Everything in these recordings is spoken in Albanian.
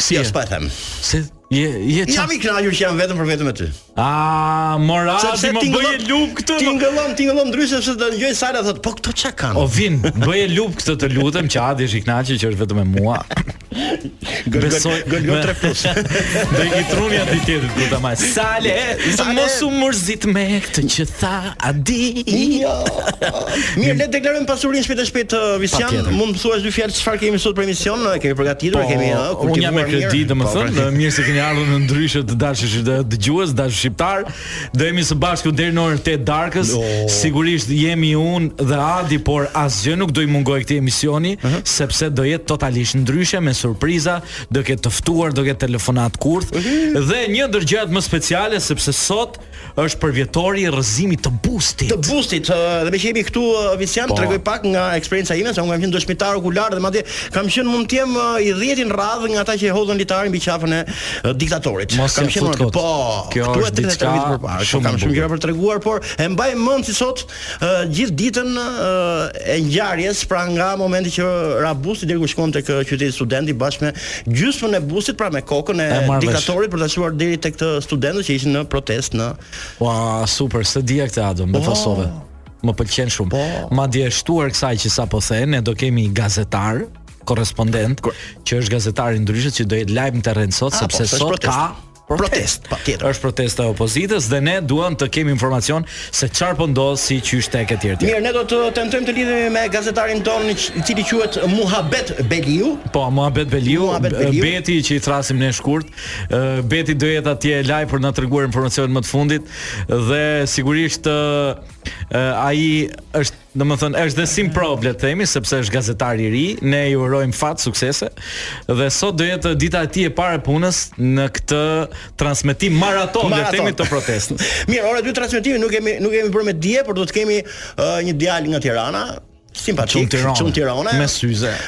Si s'pa e them. Se je je çfarë? Jam i kënaqur që jam vetëm për vetëm me ty. A mora, ti më bëje lup këtë. Ti ngëllon, ti ngëllon ndryshe se do të dëgjojë Sala thotë, po këto çka kanë? O Vin, bëje lup këtë të lutem që Adi është i kënaqur që është vetëm me mua. Besoj, gol gol tre plus. Do i truni atë tjetër kur ta marr. Sale, mos u mërzit me këtë që tha. Adi. Jo. Mirë, le të deklarojmë pasurinë shpejt e shpejt uh, Visjan. Patjetër. Mund të thuash dy fjalë çfarë kemi sot për emision, e kemi përgatitur, e kemi ë, Po, unë jam me kultivuar mirë. kredi, domethënë, Po, pra- dhe mirë se keni ardhur në Ndryshe të dashur shi- dëgjues, dashur shqiptarë. Do jemi së bashku deri në orën 8 darkës. Sigurisht jemi unë dhe Adi, por asgjë nuk do i mungojë këtij emisioni, sepse do jetë totalisht ndryshe me surpriza, do ketë të ftuar, do ketë telefonata kurth dhe një ndër gjërat më speciale sepse sot Është përvjetori i rrëzimit të bustit. Të bustit, dhe meqë jemi këtu Visian, po. tregoj pak nga eksperienca ime, se unë kam qenë dëshmitar okular dhe madje kam qenë mund të jem i 10-i në radhë nga ata që hodhën litarin mbi qafën e diktatorit. Mos kam qenë po, kjo është diçka shumë kam shumë gjëra për treguar, por e mbaj mend si sot Ë gjithë ditën e ngjarjes, pra nga momenti që ra busti deri kur shkon tek Qyteti Studenti bashkë me gjysmën e bustit, pra me kokën e, e diktatorit për ta çuar deri tek të studentët që ishin në protestë në. Ua, super, s'e dija këtë Ado, më pasove. Po. Më pëlqen shumë. Po. Madje shtuar kësaj që sapo the, ne do kemi gazetar, korrespondent, që është gazetar i Ndryshe që do jetë live në terren sot, ah, sepse po, sot ka protestë, patjetër. Është protesta e opozitës dhe ne duam të kemi informacion se çfarë po ndodh si qysh tek etj etj. Mirë, ne do të tentojmë të lidhemi me gazetarin tonë i cili quhet Muhabet Beliu. Po, Muhabet Beliu, Muhabet Beliu. Beti që i thrasim ne shkurt. Beti do jetë atje live për na treguar informacionet më të fundit dhe sigurisht ai është Domethënë është dhe si në provë le të themi sepse është gazetar i ri, ne i urojmë fat, suksese. Dhe sot do jetë dita e tij e parë e punës në këtë transmetim maraton, le të themi të protestës. Mirë, ora dy transmetimi nuk kemi nuk kemi bërë me dije, por do të kemi uh, një djalë nga Tirana, simpatik, çun Tirane, me syze.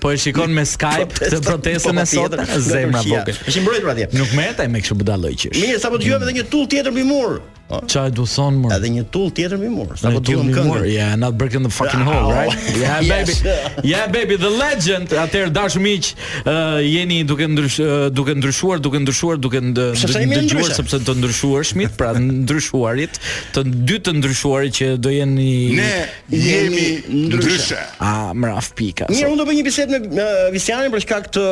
Po e shikon me Skype këtë protestën e sot, zemra vogël. Është mbrojtur atje. Nuk merret ai me kështu budallallëqesh. Mirë, sapo dëgjova edhe një tullë tjetër mbi mur. Ça do thosh më? Edhe një tullë tjetër mbi mur. Sapo dëgjova këngë. Yeah, another brick in the fucking wall, ah, right? Yeah, baby. Yeah, baby, the legend. Atëherë dashur miq, jeni duke ndrysh duke ndryshuar, duke ndryshuar, duke ndryshuar sepse të ndryshuar jemi, pra ndryshuarit, të dy të ndryshuarit që do jeni jemi ndryshe. A m'raftë pika. Mirë, unë do bëj një bisedë me Visianin për shkak të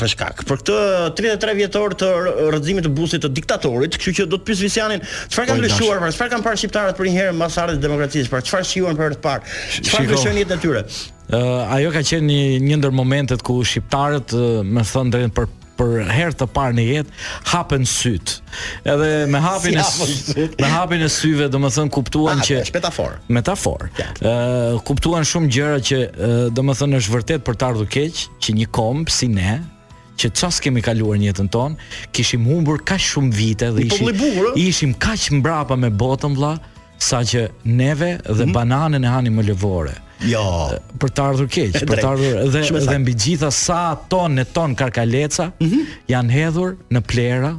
për shkak për këtë 33 vjetor të rrëzimit të bustit të diktatorit, kështu që do të pyes Visianin çfarë ka po, ndryshuar, pra çfarë kanë parë shqiptarët për një herë mbas ardhjes së demokracisë, pra çfarë shijuan për herë të parë, çfarë ndryshoi në jetën e tyre. Uh, ajo ka qenë një, një ndër momentet ku shqiptarët uh, me thënë të drejtën për për herë të parë në jetë hapen sytë. Edhe me hapjen e syt, me hapjen e syve, domethënë kuptuam ah, që është metaforë. Metaforë. Ë kuptuam shumë gjëra që domethënë është vërtet për të ardhur keq që një komb si ne, që ça s'kemi kaluar në jetën tonë, kishim humbur kaq shumë vite dhe ishim ishim kaq mbrapa me botën vëlla, saqë neve dhe mm. bananën e hanim me lëvore. Jo. Për të ardhur keq, për të ardhur dhe Shumesa. dhe mbi të gjitha sa ton në ton karkaleca mm -hmm. janë hedhur në plehra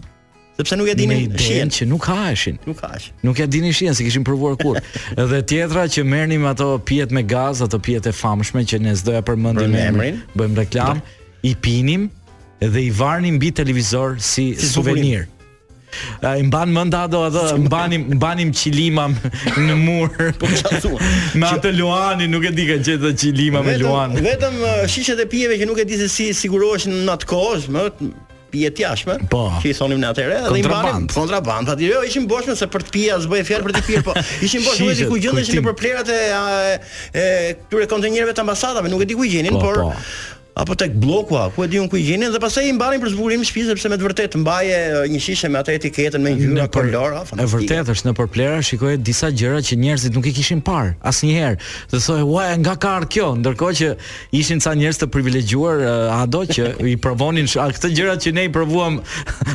sepse nuk e dinin shijen që nuk haheshin. Nuk haheshin. Nuk e dinin shijen s'e kishin provuar kurrë. dhe tjetra që merrnim ato pijet me gaz, ato pijet e famshme që ne s'do ia përmendim emrin, bëjmë reklamë, i pinim dhe i varnim mbi televizor si, si suvenir. Zbukurim A i mban mend ato ato mbanim mbanim qilima në mur. Po çasu. Me atë Luani nuk e di ka gjet atë qilimin me luan. Vetëm shishet e pijeve që nuk e di se si siguroheshin në atë kohë, me pije të jashtme. Po. Që i thonim ne atëhere, dhe i mbanim kontrabandë. Aty jo ishin bosh more se për të pirë as bëhej fjalë për të pirë, po ishin bosh more vetë ku gjendeshin nëpër plehrat e e këtyre kontenerëve të ambasadave, nuk e di ku i gjenin, po, por po. apo tek blloku, a ku e di unë ku i gjenin dhe pastaj i mbanin për zbukurim në shtëpi sepse me të vërtetë mbaje një shishe me atë etiketën me ngjyra për kolora fantastike. E vërtetë është nëpër plehra shikoje disa gjëra që njerëzit nuk i kishin parë asnjëherë. Dhe thoje, "Ua, nga ka ardhur kjo?" Ndërkohë që ishin ca njerëz të privilegjuar uh, ata që i provonin a, këto gjëra që ne i provuam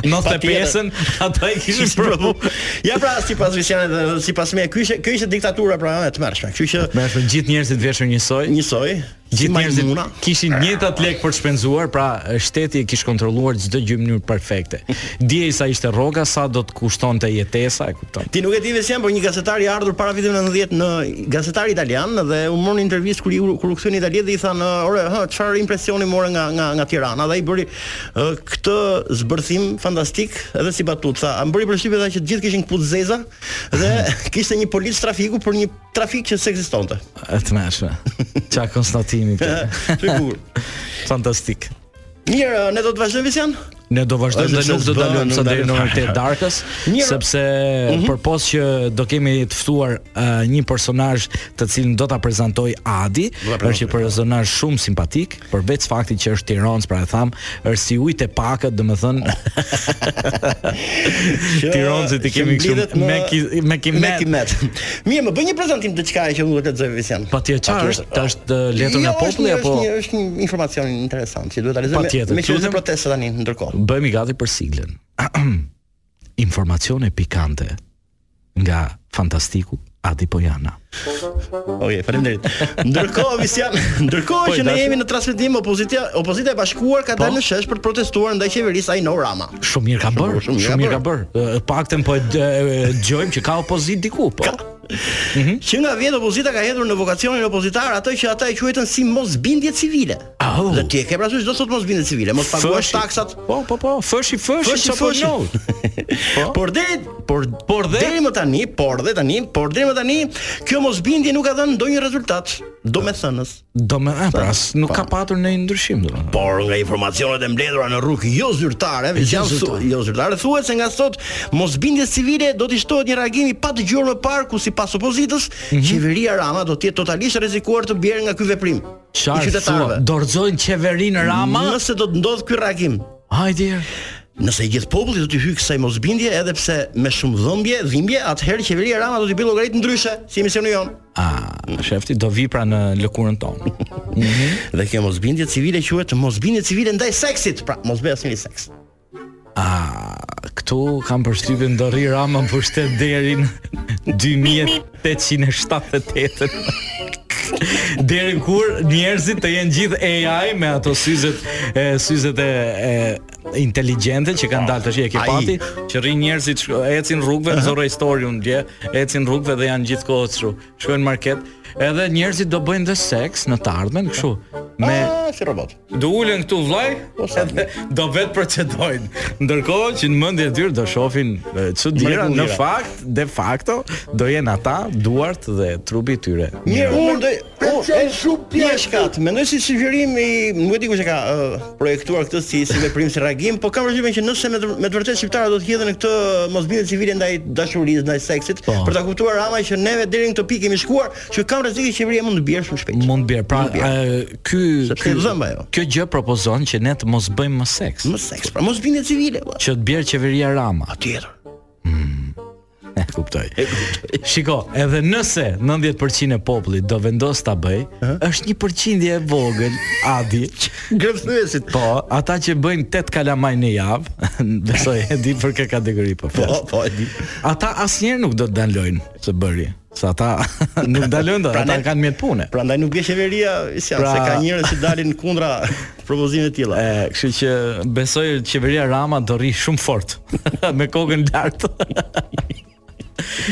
në 95-ën, ata i kishin provuar. ja pra sipas Visjanit dhe sipas meje, kjo ishte kjo ishte diktatura pra e tmerrshme. Kështu që me gjithë njerëzit veshur njësoj. Njësoj. Gjithë njerëzit kishin të njëjtat lekë për të shpenzuar, pra shteti e kish kontrolluar çdo gjë në mënyrë perfekte. Dihej sa ishte rroga, sa do të kushtonte jetesa, e kupton. Ti nuk e di Visjan, por një gazetar i ardhur para vitit 90 një gazetar italian dhe i morën intervistë kur i kur u kthye në Itali dhe i thanë, "Ore, hë, çfarë impresioni more nga nga nga Tirana?" Dhe ai bëri këtë zbërthim fantastik edhe si batutë, tha, "A më bëri përshtypje tha që të gjithë kishin këpucë të zeza dhe kishte një polic trafiku për një trafik që s'ekzistonte. E tmerrshme. Ça konstatimi të. Sigur. Fantastik. Mirë, ne do të vazhdojmë Visjan? Ne do vazhdojmë dhe nuk do të lëmë sa deri në orën 8 të darkës, Mirë. sepse mm -hmm. përpos që do kemi të ftuar uh, një personazh të cilin do ta prezantojë Adi, është një personazh shumë simpatik. për vetë faktin që është tironc, pra e thamë, është si ujët e pakët, domethënë. Tironcët i kemi këtu me ki, me ki me kimet. Mirë, më bëj një prezantim të çka që unë do të lexoj Visjan. Patjetër çfarë është? Është letër nga jo, populli apo është një është një informacion interesant që duhet ta lexoj. Me çfarë protesta tani ndërkohë? Bëhemi gati për siglën. Informacione pikante nga fantastiku Adi Pojana. Oje, okay, faleminderit. Ndërkohë Visian, ndërkohë po, që ne jemi në transmetim, opozita opozita e bashkuar ka po. dalë në shesh për të protestuar ndaj qeverisë ai, no, Rama. Shumë mirë ka bër, shumë, shumë mirë ka bër. Paktën po e dëgjojmë që ka opozitë diku, po. Ka. Mhm. Që nga vjet opozita ka hedhur në vokacionin opozitar atë që ata e quajtën si mosbindje civile. Oh. Dhe ti e ke parasysh ç'do të thotë mosbindje civile, mos paguash taksat. Po, po, po, fëshi, fëshi, fëshi, po fëshi. Po. Por dhe, por por dhe deri më tani, por dhe tani, por deri më tani, kjo mosbindje nuk ka dhënë ndonjë rezultat. Domethënë. Domethënë pra, nuk po. ka patur ndonjë ndryshim dhe. Por nga informacionet e mbledhura në rrugë jo zyrtare, jo janë su, jo zyrtare, thuhet se nga sot mosbindjes civile do të shtohet një reagim i padëgjuar më parë ku sipas opozitës, mm -hmm. qeveria Rama do të jetë totalisht rrezikuar të bjerë nga ky veprim. Çfarë qytetarëve? Dorëzojnë qeverinë Rama? Nëse do të ndodh ky reagim. Hajde. Nëse i gjithë populli do t'i hyjë kësaj mosbindje edhe pse me shumë dhëmbje, dhimbje, atëherë qeveria Rama do të bëjë llogaritë ndryshe si emisioni jon. Ah, shefti do vi pra në lëkurën tonë. Mhm. Dhe kjo mosbindje civile quhet mosbindje civile ndaj seksit, pra mos bëj asnjë seks. Ah, këtu kam përshtypjen do rri Rama në pushtet deri në 2878. Deri kur njerëzit të jenë gjithë AI me ato syzet e syzet e, e inteligjente që kanë dalë tashi, e ke parë ti, që rrin njerëzit shko, ecin rrugëve në ca storie dje, ecin rrugëve dhe janë gjithë kohë kështu. Shkojnë në market, edhe njerëzit do bëjnë dhe seks në të ardhmen kështu me Ah, si robot. Do ulen këtu vllaj, po, edhe do vet procedojnë. Ndërkohë që në mendjen e tyre do shohin çudira, në fakt, de facto do jenë ata duart dhe trupi i tyre. Mirë, unë do të shumë pjeshkat. Mendoj si sugjerim i, nuk e di kush e ka projektuar këtë si si veprim si reagim, po kam përshtypjen që nëse me me të vërtetë shqiptarët do të hidhen në këtë mosbindje civile ndaj dashurisë, ndaj seksit, po. për ta kuptuar ama që neve deri në këtë pikë kemi shkuar, Që kam rrezik që qeveria mund të bjerë shumë shpejt. Mund të bjerë. Pra, ky ky dhëmba jo. Kjo gjë propozon që ne të mos bëjmë më seks. Më seks, pra mosbindje civile. Po. Që të bjerë qeveria Rama. A tjetër. Mm. E kuptoj. Shiko, edhe nëse 90% e popullit do vendos ta bëj, është një përqindje e vogël, Adi. Grëfyesit. Po, ata që bëjnë 8 kalamaj në javë, besoj e di për kë kategori po. Po, po, e di. Ata asnjëherë nuk do të ndalojnë së bëri. Se ata nuk ndalojnë dot, pra ata e kanë mjet pune. Prandaj nuk bie qeveria, si pra... se ka njerëz që dalin kundra propozimeve të tilla. Ë, kështu që besoj qeveria Rama do rri shumë fort me kokën lart.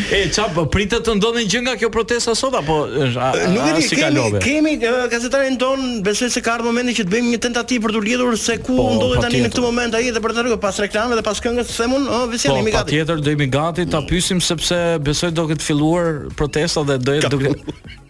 E ça po pritet të ndodhë ndonjë gjë nga kjo protesta sot apo a, nuk e di si kalove. Kemi gazetarin ton besoj se ka ardhur momenti që të bëjmë një tentativë për t'u lidhur se ku po, ndodhet tani në këtë moment ai dhe për të rrugë pas reklamave dhe pas këngës themun Po, patjetër, do jemi gati ta pysim sepse besoj do ketë filluar protesta dhe do jetë duke...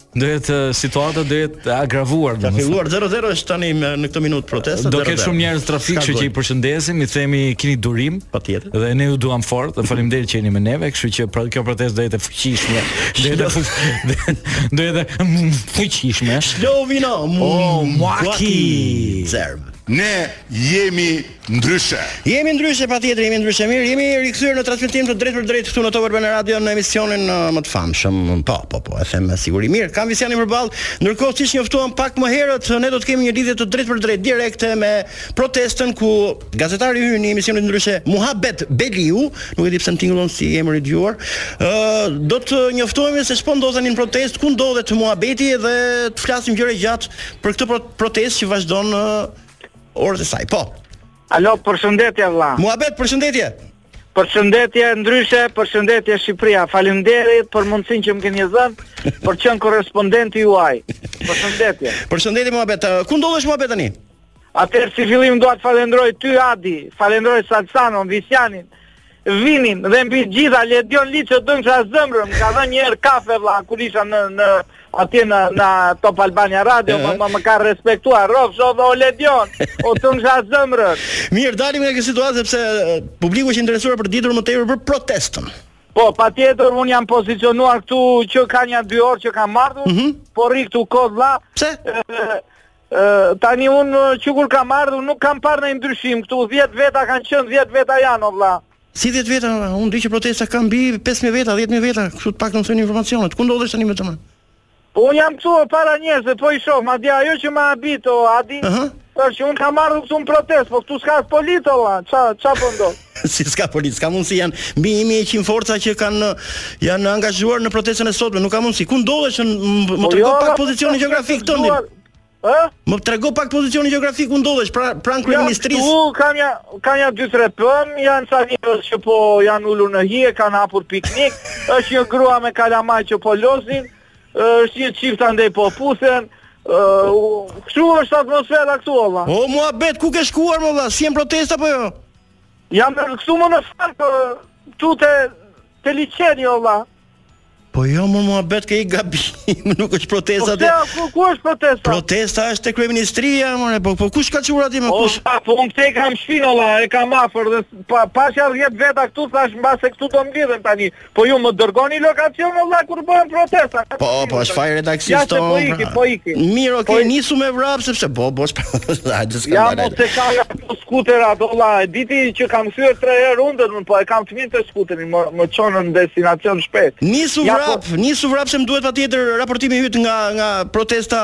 Do jetë situata do jetë agravuar. Ka filluar 0-0 është tani me, në këtë minutë protesta. Do ketë shumë njerëz trafik, kështu që i përshëndesim, i themi kini durim. Patjetër. Dhe ne ju duam fort, dhe faleminderit që jeni me neve, kështu që pra, kjo protestë do jetë e fuqishme. Do jetë e fuqishme. Do jetë e fuqishme. Slovino. Oh, Maki. Zerb. Ne jemi Ndryshe. Jemi ndryshe patjetër, jemi ndryshe mirë, jemi rikthyer në transmetim të drejtpërdrejtë këtu në Top Albania Radio në emisionin uh, më të famshëm. Po, po, po, e them me siguri. Mirë, kam Visjanin përballë. Ndërkohë siç njoftuam pak më herët, ne do të kemi një lidhje të drejtpërdrejtë direkte me protestën ku gazetari ynë i emisionit ndryshe Muhabet Beliu, nuk e di pse më tingëllon si emër i dëgjuar, ë uh, do të njoftohemi se ç'po ndodh tani në protestë, ku ndodhet Muhabeti dhe të flasim gjerë e gjatë për këtë protestë që vazhdon uh, Orët e saj. Po. Alo, përshëndetje vëlla. Muhabet, përshëndetje. Përshëndetje ndryshe, përshëndetje Shqipëria. Faleminderit për mundësinë që më keni dhënë për të qenë korrespondenti juaj. Përshëndetje. Përshëndetje Muhabet. Ku ndodhesh Muhabet tani? Atëherë si fillim dua të falenderoj ty Adi, falenderoj Salsanon, Visjanin, Vinin dhe mbi të gjitha Ledion Liço të hëngsha zemrën, më ka dhënë një herë kafe vlla kur isha në në atje në në Top Albania Radio, më, më, më ka respektuar rrofsh o Ledion, o të hëngsha zemrën. Mirë, dalim nga kjo situatë sepse e, publiku është i interesuar për të ditur më tepër për protestën. Po, patjetër, unë jam pozicionuar këtu që ka nja dy orë që kam ardhur, po rri këtu kot vlla. Pse? E, Tani un që kur kam ardhur nuk kam parë ndonjë ndryshim këtu, 10 veta kanë qenë, 10 veta janë o vlla. Si 10 veta, un di që protesta ka mbi 5000 veta, 10000 veta, kështu të paktën thonë informacionet. Ku ndodhesh tani me thënë? Po un jam këtu para njerëzve, po i shoh, madje ajo që më habit o Adi, është që un kam ardhur këtu në protestë, po këtu s'ka as polic o vlla, ça ça po ndodh? Si s'ka polic, s'ka mundësi janë mbi 1100 forca që kanë, janë angazhuar në protestën e sotme, nuk ka mundësi. Ku ndodhesh? Më po trego jo, pak pozicionin gjeografik tënd. Ë? Më trego pak pozicionin gjeografik ku ndodhesh pra, pranë kryeministrisë. Ja, këtu kam nja, kam nja dy tre pemë, janë ca njerëz që po janë ulur në hije, kanë hapur piknik. Është një grua me kalamaj që po lozin, është një çift andej po puthen. Kështu është atmosfera këtu, o vlla. O muhabet, ku ke shkuar, mo vlla? S'je në protestë apo jo? Jam këtu më në fakt këtu te te liqeni, o vlla. Po jo, mo Muhabet e ke gabim, nuk është protesta aty... Po ku, ku është protesta? Protesta është te kryeministria, more, po, po kush të ka çuar aty mo, kush? O, po unë këtu e kam shpinë, o vlla, e kam afër, dhe pa, pashë dhjetë veta këtu, thashë, mbase këtu do më lidhen tani. Po ju më dërgoni lokacion o vlla kur bëhen protesta. Po, po, është faj redaksioni ja, tonë. Po iki, pra. po iki. Mirë, okay, po nisu me vrap sepse po bo. Ja, mos të ka ja po skuter aty vlla. E di ti që kam thyer 3 herë hundën, më po e kam të mirë skuterin, më më çon në destinacion shpejt. Nisu vrap, po... nisu vrap se më duhet patjetër raportimi yt nga nga protesta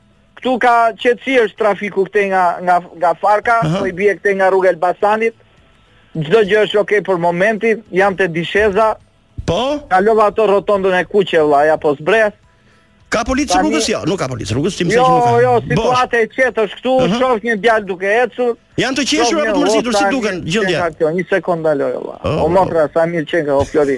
Këtu ka qetësi është trafiku këtej nga nga nga Farka, Aha. po i bie këtej nga rruga Elbasanit. Çdo gjë është okay për momentin, jam te Disheza. Po? Kalova atë rrotondën e kuqe vëlla, ja po zbres. Ka policë Tani... rrugës? Jo, nuk ka policë rrugës, të them se jo nuk ka. Jo, jo, situata e qetë është këtu, uh -huh. shof një djalë duke ecur. Janë të qeshur apo të mërzitur si duket gjendja? Një sekondë ndaloj vëlla. Oh, o motra, sa mirë qenka o Flori.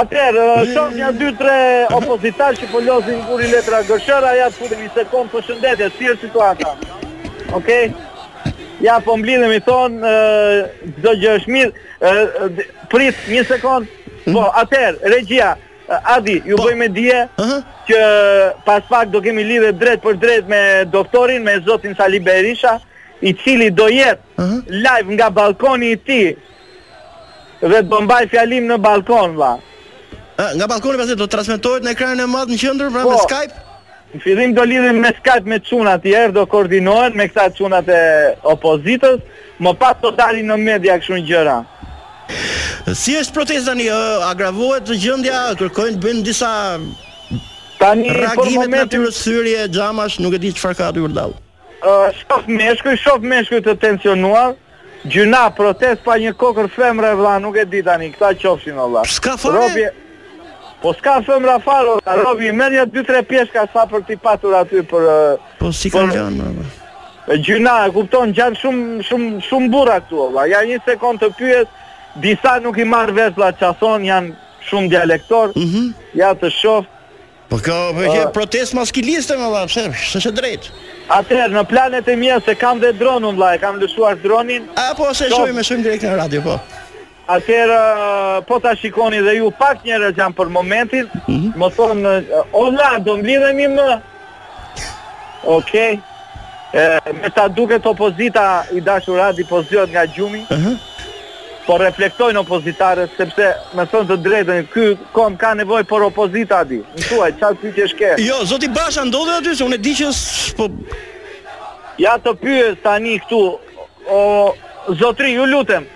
Atëherë, shoh nja dy tre opozitar që po lozin guri letra gërshëra, ja të futem një sekond përshëndetje, si është situata? Okej. Ja po mblidhemi thonë, çdo gjë është mirë. Prit një sekond. Mhm. Po, atëherë, regjia, Adi, ju po. bëj me dije që pas pak do kemi lidhje drejtpërdrejt me doktorin, me zotin Sali Berisha, i cili do jetë live nga balkoni i tij Dhe do mbaj fjalim në balkon, vlla. Ë, nga balkoni pastaj do të transmetohet në ekranin e madh në qendër, pra me po. Skype. Në fillim do lidhen me Skype me çunat e rinj, do koordinohen me këta çunat e opozitës, më pas do dalin në media kështu gjëra. Si është protesta tani, agravohet gjendja, kërkojnë të bëjnë disa Tani, reagimet në atyre thyerje xhamash, nuk e di çfarë ka aty vërdallë. Shof meshkuj, shof meshkuj të tensionuar, gjynah protest pa një kokërr femre vlla nuk e di tani këta qofshin o vlla. S'ka fare? Po s'ka femra fare o vlla, robi merr nja dy tre pjeshka sa për t'i patur aty për Po si kanë lënë më vlla. Gjynah, e kupton, janë shumë shumë, shumë burra këtu, o vla. Ja një sekund të pyes, disa nuk i marrë vesh, vla, ça thonë, janë shumë dialektorë, mm -hmm. ja të shof, Po kjo po qe protestë maskiliste more vlla, pse s'është e drejtë. Atëherë në planet e mia e kam dhe dronin vlla, e kam lëshuar dronin. A po e shohim, e shohim direkt në radio po. Atëherë po ta shikoni dhe ju pak njerëz janë për momentin, mm -hmm. më thonë o vlla do mblidhemi më Okej. Okay. Me sa duket opozita i dashur Adi po zgjohet nga gjumi. Ëh. Uh -huh. Po reflektojnë opozitarët sepse me thënë të drejtën ky komb ka nevojë për opozitë Adi. Më thuaj çfarë pyetjesh ke? Jo, zoti Basha ndodhet aty se unë e di që po Ja të pyes tani këtu o zotri ju lutem.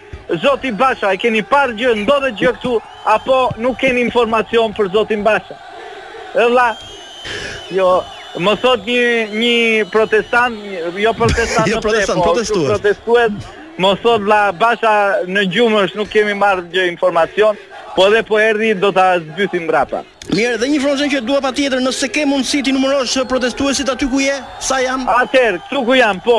Zoti Basha e keni parë gjë ndodhet gjë këtu apo nuk keni informacion për zotin Basha e vlla jo më thot një një protestant jo protestant jo protestant po, protestues protestues më thot vlla Basha në gjumë është nuk kemi marrë gjë informacion po edhe po erdhi do ta zbythim mbrapa Mirë, dhe një informacion që dua patjetër, nëse ke mundësi ti numërosh protestuesit aty ku je, sa janë? Atëherë, këtu ku jam, po.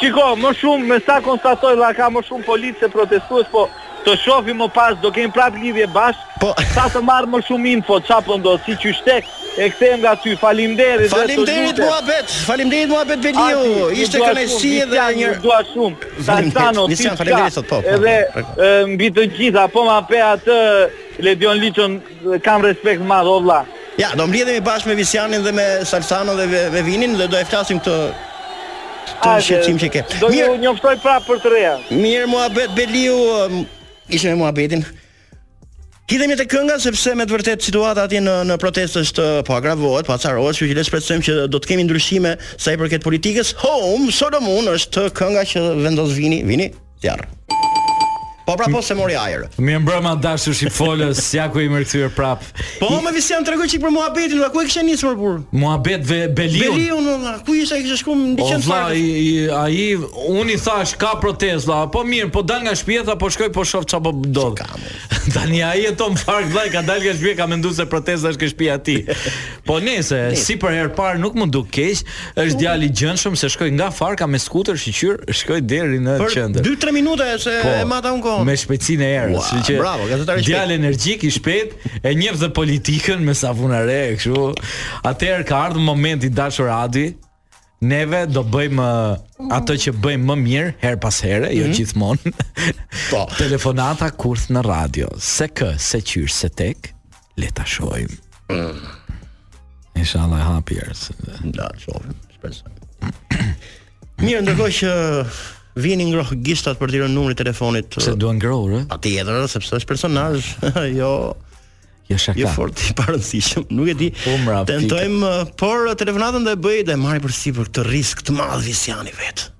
Shiko, më shumë me sa konstatoj la ka më shumë policë se protestues, po të shohim më pas, do kemi prap lidhje bashkë. Po, sa të marr më shumë info, ça po ndodh, si qysh tek e kthehem nga ty. Faleminderit. Faleminderit Muhamet. Faleminderit Muhamet Veliu. Ishte kënaqësi dhe ju dua shumë. Salsano, ti faleminderit sot po. po edhe po, po. mbi të gjitha, po ma pe atë Ledion Liçon Kam respekt të madh o vlla. Ja, do mblidhemi bashkë me Visjanin dhe me Salsanon dhe me Vinin dhe do e flasim këtë këtë shqetësim që ke. Do ju njoftoj prapë për të reja. Mirë Muhabet Beliu, ishte me muhabetin. Hidhemi te kënga sepse me të vërtet situata atje në në protestë është po agravohet, po acarohet, kështu që le të shpresojmë që do të kemi ndryshime sa i përket politikës. Home Solomon është kënga që vendos Vini, Vini. Zjarr. Po pra po se mori ajër. Mirëmbrëma të dashur shqipfolës, ja ku jemi rikthyer prap. Po më vjen të tregoj çik për muhabetin, ku e kisha nisur burr? Muhabet ve Beliun. Beliun, valla, ku isha kisha shkuar në diçan fare. Valla, i ai unë i thash ka protestë, valla, po mirë, po dal nga shtëpia, tha po shkoj po shoh ça po ndodh. Tani ai jeton në Farkë, vlla, ka dal nga shtëpia, ka menduar se protesta është ke shtëpia e tij. Po nejse, si për herë parë nuk m'u duk keq, Është djalë i gjindshëm se shkoi nga Farka me skuter shyqyr, shkoi deri në Për qendër. 2-3 minuta e se Po, e mata unë kohën. Me shpejtësinë e erës, Ua, kështu që bravo, gazetari i shpejtë. Djalë energjik, i shpejt, e njeh dhe politikën me sa vuna re e kështu. Atëherë ka ardhur momenti i dashur Adi. Neve do bëjmë uh, atë që bëjmë më mirë herë pas here, jo gjithmonë. Mhm. Po. Telefonata kurth në radio. Se kë, se qysh, se tek. Le ta shohim. Mm. Inshallah hapi ers. Ta shohim, shpresoj. Mirë, ndërkohë që Vini ngroh gishtat për të rënë numrin e telefonit. Pse duan ngrohur, ë? Patjetër, sepse është personazh, jo Jo shaka. Jo fort i parëndësishëm. Nuk e di. Po, Tentojmë, uh, por uh, telefonatën do e bëj dhe e merr për sipër këtë risk të madh Visiani vet.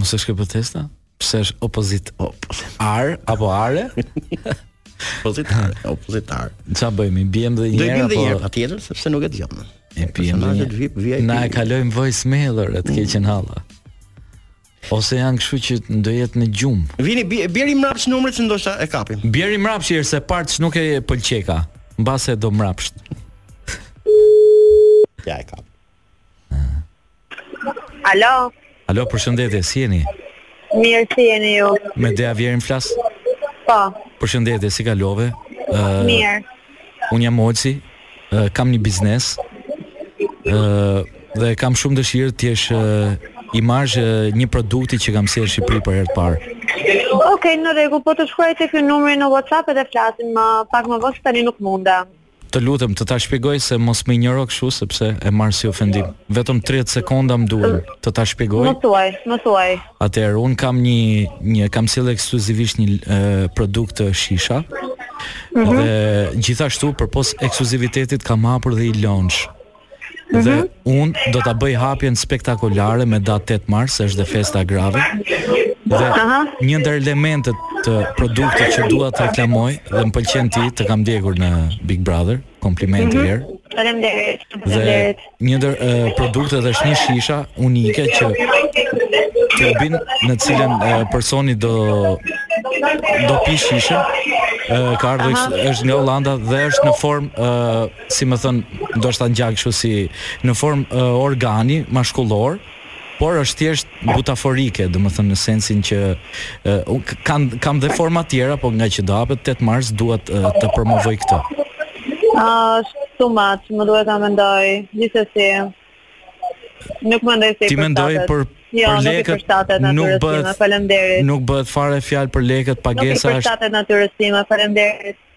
Mos është kjo protesta? Pse është opozit op, ar apo are? Opozitar, opozitar. Ça bëjmë? I biem dhe një herë. Do i biem dhe një herë patjetër sepse nuk e dëgjon. E biem dhe një herë. Na e kalojmë voicemail ore të keqen halla. Ose janë kështu që do jetë në gjumë. Vini bjeri mrapsht numrin që ndoshta e kapim. Bjeri mrapsht se mbarë që nuk e pëlqeka. Mbase e do mrapsht. Ja e kap. Alo. Alo, përshëndetje, si jeni? Mirë, si jeni ju? Me Dea Vjerin flas? Po. Përshëndetje, si kalove? Uh, Mirë. Unë jam Olsi, uh, kam një biznes. Uh, dhe kam shumë dëshirë të jesh uh, imazh i një produkti që kam sjellë në Shqipëri për herë të parë. Okej, okay, në rregull, po të shkruaj tek ky numri në WhatsApp edhe flasim pak më vonë, tani nuk mundem. Të lutem të ta shpjegoj se mos më injoro kështu sepse e marr si ofendim. Vetëm 30 sekonda më duhen të ta shpjegoj. Më thuaj, më thuaj. Atëherë un kam një një kam sjellë ekskluzivisht një e, produkt shisha. Mm -hmm. Dhe gjithashtu përpos ekskluzivitetit kam hapur dhe një lounge. Dhe mhm. un do ta bëj hapjen spektakolare më datë 8 mars, është dhe festa e grave. Dhe një ndër elementet, te produktet që dua të reklamoj dhe më pëlqen ti, të kam ndjekur në Big Brother. Komplimente mm -hmm. Faleminderit. Dhe një ndër uh, produktet është një shisha unike që tubin në të cilin uh, personi do do pi shishën. Uh, ka ardhur është nga Holanda dhe është në formë uh, si me thënë, ndoshta ngjan kështu si në formë organi mashkullor, por është thjesht butaforike, domethënë në sensin që uh, kam kam dhe forma tjera, po ngaqë do hapet 8 mars dua të, të promovoj këtë. Është uh, too much, më duhet ta mendoj, gjithsesi. Nuk mendoj se ti mendoj për Jo, për lekët nuk, nuk bëhet faleminderit. Nuk bëhet fare fjalë për lekët, pagesa është. Nuk i përshtatet natyrës sime, faleminderit.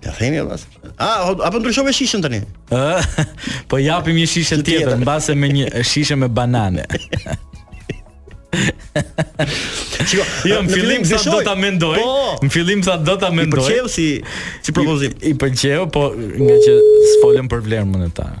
Ja themi pas. A, apo ndryshove shishën tani? Ë, po japim një shisha tjetër, mbase me një shisha me banane. Shiko, jo, në fillim tha do ta mendoj. Po, në fillim tha do ta mendoj. I pëlqeu si si propozim. I, i pëlqeu, po ngaqë s'folëm për vlerën monetare.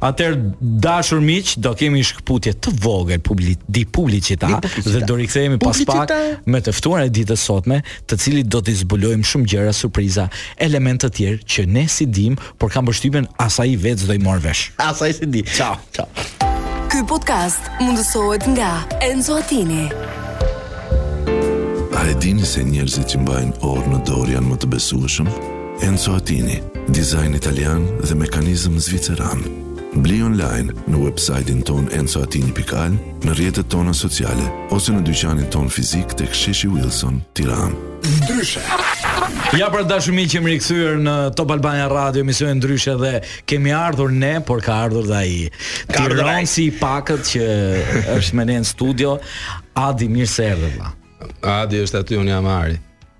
Atëherë dashur miq, do kemi një shkëputje të vogël publik, di publicita dhe do rikthehemi pas pak me të ftuarin e ditës sotme, të cilit do t'i zbulojmë shumë gjëra surpriza, elementë të tjerë që ne s'i dimë, por kam përshtypjen as ai vetë s'do i marrë vesh. As ai s'i di. Ciao, ciao. Ky podcast mundësohet nga Enzo Attini. A e dini se njerëzit që mbajnë orë në dorë janë më të besueshëm? Enzo Attini, dizajn italian dhe mekanizëm zviceran. Bli online në website-in tonë enzoattini.al, në rrjetet tona sociale ose në dyqanin tonë fizik tek Sheshi Wilson, Tiranë. Ndryshe. Ja pra dashur miq jemi rikthyer në Top Albania Radio, emisionin Ndryshe dhe kemi ardhur ne, por ka ardhur dhe ai. Ka ardhur ai. Tironsi i pakët që është me ne në studio, Adi mirë se erdhe vëlla. Adi është aty, unë jam Ari.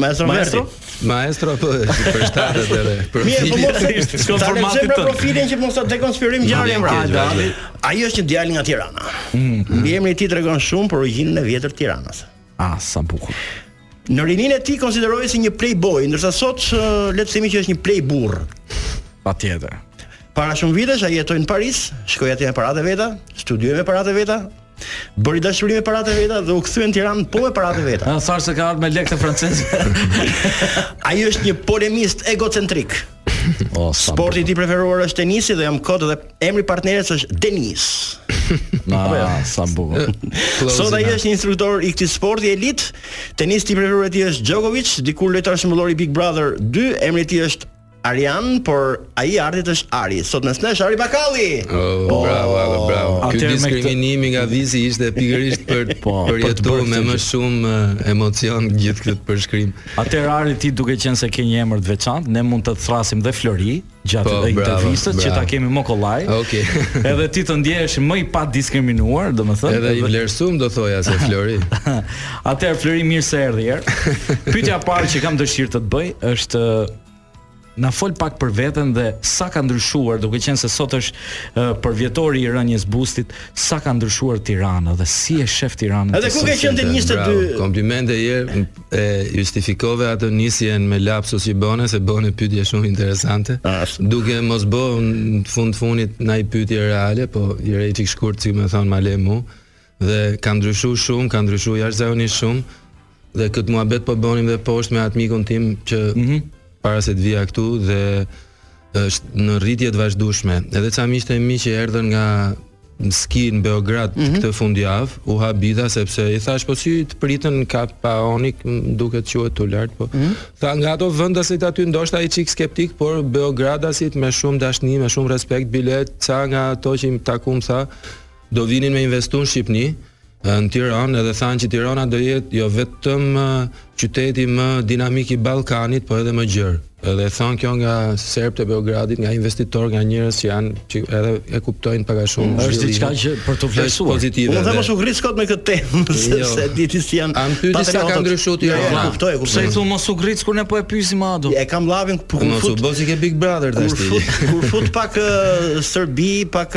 Maestro Verdi. Maestro apo është për shtatë atë dhe. Mirë, po mos e prishim formatin tonë. profilin që mos ta dekonspirim ngjarjen pra. Ai është një djalë nga Tirana. Mm. Mbiemri i tij tregon shumë për origjinën e vjetër të Tiranës. Ah, sa bukur. Në rininë e tij konsiderohej si një playboy, ndërsa sot le të themi që është një playburr. Patjetër. Para shumë vitesh ai jetoi në Paris, shkoi atje me paratë e veta, studioi me paratë e veta, Bëri dashuri me paratë e veta dhe u kthye në Tiranë po me paratë e veta. Ëh, thashë se ka ardhur me lekë të francezëve. Ai është një polemist egocentrik. O, sa Sporti i tij i preferuar është tenisi dhe jo më kot dhe emri i partnere s është Denis. Na, sa bukur. Sot ai është një instruktor i këtij sporti elit. Tenisti i preferuar i tij është Djokovic, dikur lojtar shembullor i Big Brother 2, emri i tij është Arian, por ai i artit është Ari. Sot mes nesh Ari Bakalli. Oh, po, bravo, bravo, bravo. Ky diskriminimi këtë... nga Visi ishte pikërisht për po, përjetuar me më shumë eh, emocion gjithë këtë përshkrim. Atëherë Ari ti duke qenë se ke një emër të veçantë, ne mund të të thrasim dhe Flori gjatë po, intervistës që ta kemi më kollaj. Okej. Okay. edhe ti të ndjehesh më i padiskriminuar, domethënë. Edhe i vlerësuar do thoja se Flori. Atëherë Flori mirë se erdhe. Pyetja e parë që kam dëshirë të të bëj është na fol pak për veten dhe sa ka ndryshuar, duke qenë se sot është uh, përvjetori i rënies së bustit, sa ka ndryshuar Tirana dhe si e shef Tiranën. Edhe ku ke qenë 22? Komplimente je, e justifikove atë nisjen me lapsus që bëre se bëre pyetje shumë interesante. Ashtë. Duke mos bë në fund fundit naj pyetje reale, po i bie ti shkurt si më thon mallë mu. dhe ka ndryshu shumë, ka ndryshu jashtëzakonisht shumë, dhe këtë muhabet po bonim dhe poshtë me atë mikun tim që mm -hmm. para se të vija këtu dhe është në rritje të vazhdueshme. Edhe ca miqtë e mi që erdhën nga ski në Beograd mm -hmm. këtë fundjavë, u habita sepse i thashë po si të pritën ka pa onik duket quhet tu lart po. Mm -hmm. Tha nga ato vende se aty ndoshta një çik skeptik, por Beogradasit me shumë dashni, me shumë respekt biles ca nga ato që kishim takum tha Do vinin me investu në Shqipni, në Tiranë edhe thanë që Tirana do jetë jo vetëm qyteti më dinamik i Ballkanit, por edhe më gjerë. Edhe thonë kjo nga serbët e Beogradit, nga investitorë, nga njerëz që janë që edhe e kuptojnë pak a shumë. Mm, është diçka që për të vlerësuar. Pozitive. Unë them shumë rrezikon me këtë temë, jo. sepse di ti si janë. A më pyeti sa ka ndryshuar ti. Jo, e kuptoj, e kuptoj. Pse thon mos u rrezik kur ne po e pyesim ato? E kam lavin ku po fut. Mos u bë si ke Big Brother tash ti. Kur fut pak Serbi, pak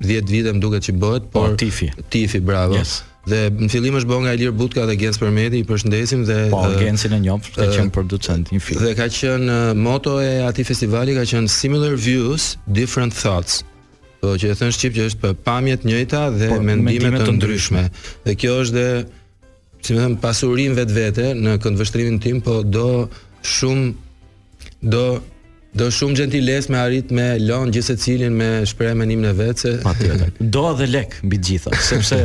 10 vite më duket që bëhet, po, por Tifi. Tifi, bravo. Yes. Dhe në fillim është bërë nga Ilir Butka dhe Genc Përmeti, i përshëndesim dhe Po, uh, Gencin e njoh, ka qenë producent i filmit. Dhe ka qenë uh, moto e atij festivali ka qenë similar views, different thoughts. Po që e thënë shqip që është pamje të njëjta dhe po, mendime të, të ndryshme. Dhe kjo është dhe si me thënë, pasuri në vetvete në këndvështrimin tim, po do shumë, do, do shumë xhentilesë me arrit me lonë gjithsecilin me shpreh mendimin e vet. Se... Pa tjete, do edhe lek, mbi të gjitha, sepse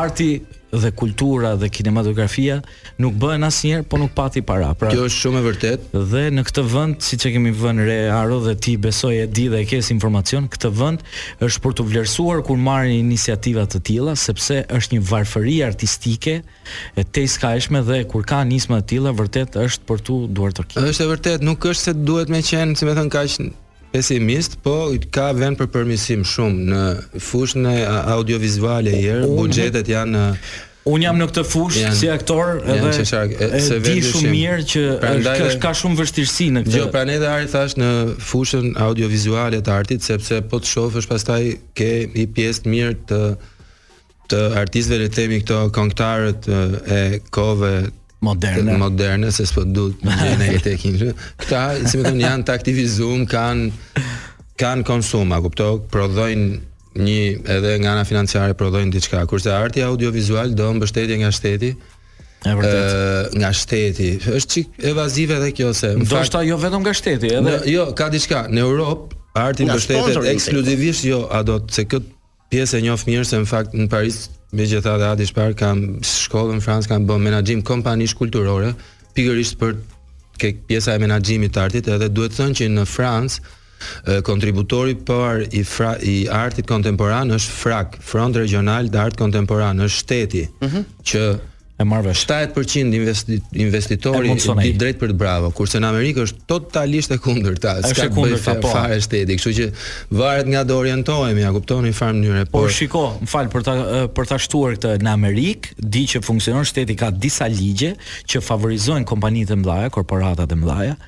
arti dhe kultura dhe kinematografia nuk bëhen asnjëherë po nuk pati para. Pra, Kjo është shumë e vërtetë. Dhe në këtë vend, siç e kemi vënë re Aro dhe ti besoj e di dhe e ke informacion, këtë vend Është për t'u vlerësuar kur marrin iniciativa të tilla, sepse është një varfëri artistike e tejskajshme dhe kur ka nisma të tilla vërtet është për t'u duartrokitur. Është e vërtetë, nuk është se duhet me qenë, si me thënë, kaq pesimist, po ka vend për përmirësim shumë në fushën e audiovizualeve herë, buxhetet janë Unë jam në këtë fushë si aktor edhe e di shumë mirë që është ka shumë vështirësi në këtë. Jo, prandaj dhe Ari thashë në fushën audiovizuale të artit sepse po të shofësh pastaj ke një pjesë të mirë të të artistëve le të themi këta këngëtarët e kohëve moderne moderne se s'po duhet në jetë e kinjë. Këta, si me thënë, janë të aktivizuar, kanë kanë konsum, a kupto, prodhojnë Një, edhe nga ana financiare prodhojnë diçka, kurse arti audiovizual do mbështetje nga shteti, E vërtetë. Ë nga shteti. Është çik evazive edhe kjo se. Do të thotë jo vetëm nga shteti, edhe. Në, jo, ka diçka në Europë arti mbështetet ekskluzivisht jo, Ado se kët pjesë e njoh mirë se në fakt në Paris megjithëse dhe Adi s'para, kam shkollën në Francë kam bërë menaxhim kompanish kulturore pikërisht për ke pjesa e menaxhimit të artit edhe duhet thënë që në Francë Kontributori i parë i fra, i artit kontemporan është FRAC, Front Régional d'Art Contemporain, është shteti mm -hmm. që e marr vesh 70% investi, investitori i drejtpërdrejtë, bravo, kurse në Amerikë është totalisht e kundërta, s'ka të bëjë fare, po. fare shteti, kështu që varet nga do orientohemi, a kuptoni në çfarë mënyre, por, por shiko, më fal për ta për ta shtuar këtë në Amerikë, di që funksionon shteti ka disa ligje që favorizojnë kompanitë e mëdha, korporatat e mëdha,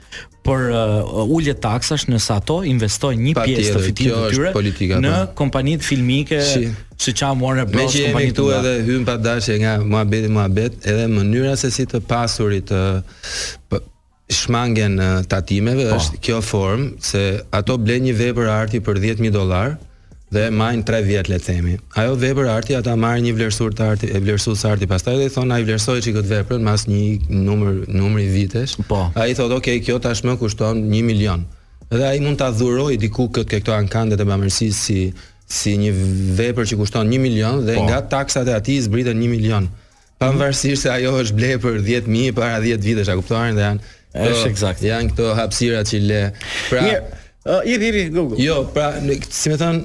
për uh, ulje taksash nëse ato investojnë një pjesë të fitimit të tyre politika, në po. kompanitë filmike si, siç a Warner Bros. Meqë jemi këtu edhe hymë padashje nga muhabeti muhabet, edhe mënyra se si të pasurit u shmangen tatimeve, pa. Po. është kjo formë se ato blejnë një vepër arti për 10.000 dollarë, dhe e majnë 3 vjet le të themi. Ajo vepër arti ata marrin një vlerësues të arti, e vlerësues arti pastaj dhe i thonë a e vlerëson çik këtë veprën mas një numër numri vitesh. Po. Ai thotë, "Ok, kjo tashmë kushton 1 milion." Dhe ai mund ta dhurojë diku këtë ke këto ankandet e bamirësisë si si një vepër që kushton 1 milion dhe po. nga taksat e atij zbriten 1 milion. Pavarësisht se ajo është blerë për 10000 para 10 vitesh, a kupton, dhe janë Është eksakt. Janë këto hapësira që le. Pra, Mirë, uh, i dhivi Google. Jo, pra, si më thon,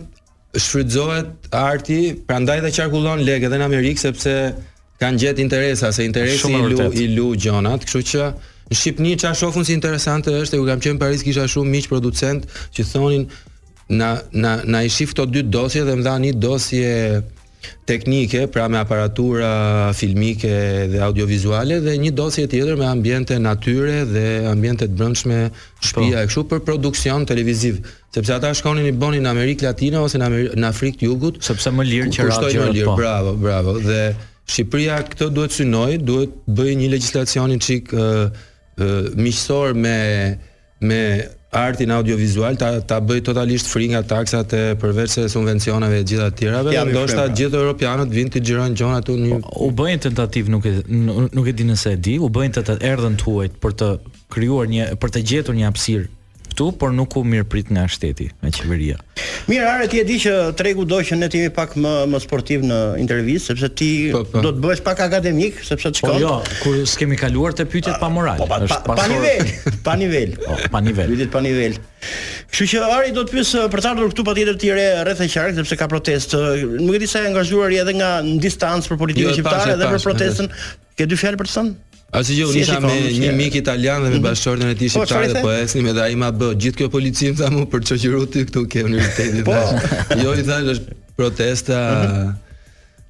shfrytëzohet arti, prandaj dhe qarkullon lek edhe në Amerikë sepse kanë gjetë interesa, se interesi i lun i lun gjonat, kështu që në Shqipni ça shofun si interesante është, kur kam qenë në Paris kisha shumë miq producent që thonin na na na shif këto dy dosje dhe më dhanë një dosje teknike, pra me aparatura filmike dhe audiovizuale dhe një dosje tjetër me ambiente natyre dhe ambiente të brendshme shtëpia po. e kështu për produksion televiziv, sepse ata shkonin i bënin në Amerikë Latine ose në, Ameri në Afrikë të Jugut, sepse më lirë që ra më lirë, po. bravo, bravo. Dhe Shqipëria këtë duhet synoj, duhet bëjë një legjislacion i çik më miqësor me me artin audiovizual ta ta bëj totalisht free nga taksat e përveçse subvencioneve e gjitha të tjerave, ja, ndoshta të gjithë europianët vijnë të xhirojnë gjona aty një u bë një tentativë, nuk e nuk e di nëse e di, u bë një, erdhën të huajt për të krijuar një për të gjetur një hapësirë këtu, por nuk u mirëprit nga shteti, nga qeveria. Mirë, Ari ti e di që tregu do që ne të jemi pak më më sportiv në intervistë, sepse ti pa, po, pa. Po. do të bëhesh pak akademik, sepse çka po jo kur s'kemi kaluar te pyetjet pa moral po, pa, pa, pa, pa nivel pa nivel po, pa nivel pyetjet pa nivel kështu që ari do të pyes uh, për të ardhur këtu patjetër ti bie rreth e qark sepse ka protestë uh, nuk e di sa je e angazhuar edhe nga distanca për politikën jo, shqiptare dhe për protestën ke dy fjalë për të thënë Ah, jo, unë isha me një mik italian dhe me mhm. bashkëshorten e tij po, shqiptare po ecnim edhe ai ma bë gjithë kjo polici tha mu për të shoqëru ty këtu ke universitetin. Po, jo i thash është protesta mhm.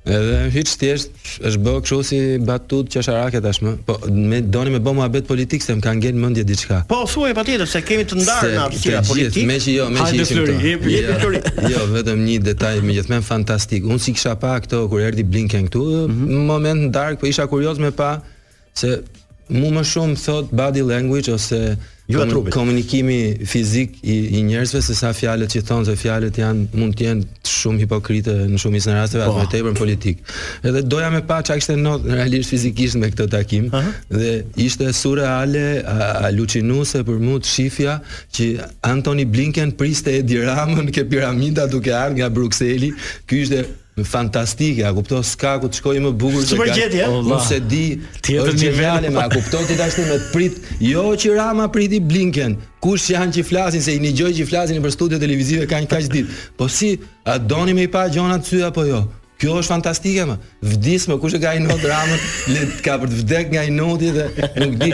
Edhe hiç thjesht është bërë kështu si batutë qesharake tashmë. Po me doni me bë muhabet politik se më ka ngel në mendje diçka. Po thuaj patjetër se kemi të ndarë në arsye politik. Meqë jo, meqë ishim këtu. Hajde jo, flori, hajde Jo, vetëm një detaj me gjithë mend fantastik. Unë s'i kisha pa këto kur erdhi Blinken këtu, një mhm. moment në darkë po isha kurioz me pa Se mu më shumë thotë body language ose jo komun komunikimi fizik i, i njerëzve se sa fjalët që thonë se fjalët janë mund të jenë shumë hipokrite në shumicë të rasteve aq po. më tepër në politik. Edhe doja me pa çka kishte ndodh realisht fizikisht me këtë takim uh -huh. dhe ishte surreale halucinuese për mua të shifja që Anthony Blinken priste Edi Ramën ke piramida duke ardhur nga Brukseli. Ky ishte Fantastike, a kupton, s'ka ku të shkojë më bukur se Super gjetje, ë? Unë s'e di, është geniale, më a kupton ty tash me të prit, jo që Rama priti Blinken, kush janë që flasin se i njëjti gjo që flasin për studio televizive kanë kaq ditë. Po si, a doni me i pa gjonat në sy apo jo? Kjo është fantastike më. Vdis më kush e ka inot Ramën, le të, ka për të vdek nga inoti dhe nuk di.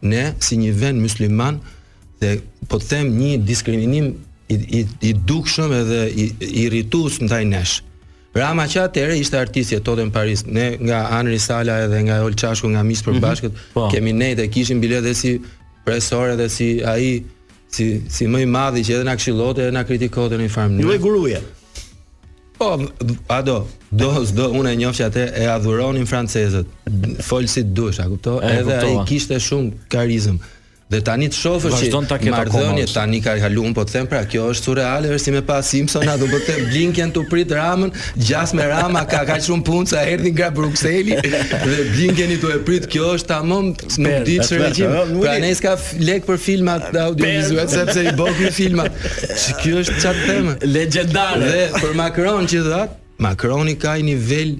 Ne si një vend musliman dhe po të them një diskriminim i i, i dukshëm edhe i irritues ndaj nesh. Rama që atëherë ishte artist, jetonte n'Paris, ne nga Anri Sala edhe nga Olç Çashku nga miq përbashkët, mm -hmm. kemi nejt, e kishim bile dhe si presor edhe si ai si si më i madhi që edhe na këshillonte edhe na kritikonte në një farë mënyrë. Ju e guruje. Po, a do, do, s'do, unë e njoh që atë e adhuronin francezët, fol si të dush, a kupton, e, edhe ai kishte shumë karizëm. Dhe tani të shoh që mardhënje tani ka kaluar, po të them pra, kjo është surreale, është si me pa Simpsonat po të them Blinken të prit Ramën, gjasme Rama ka kaq shumë punë sa erdhi nga Brukseli dhe Blinkeni të e prit, kjo është tamam nuk di çfarë regjimi. Pra ne s'ka lek për filmat dhe audiovizuel sepse i bëu ky filma. Ky është çat teme. Legjendar dhe për Macron që tha, Macroni ka një nivel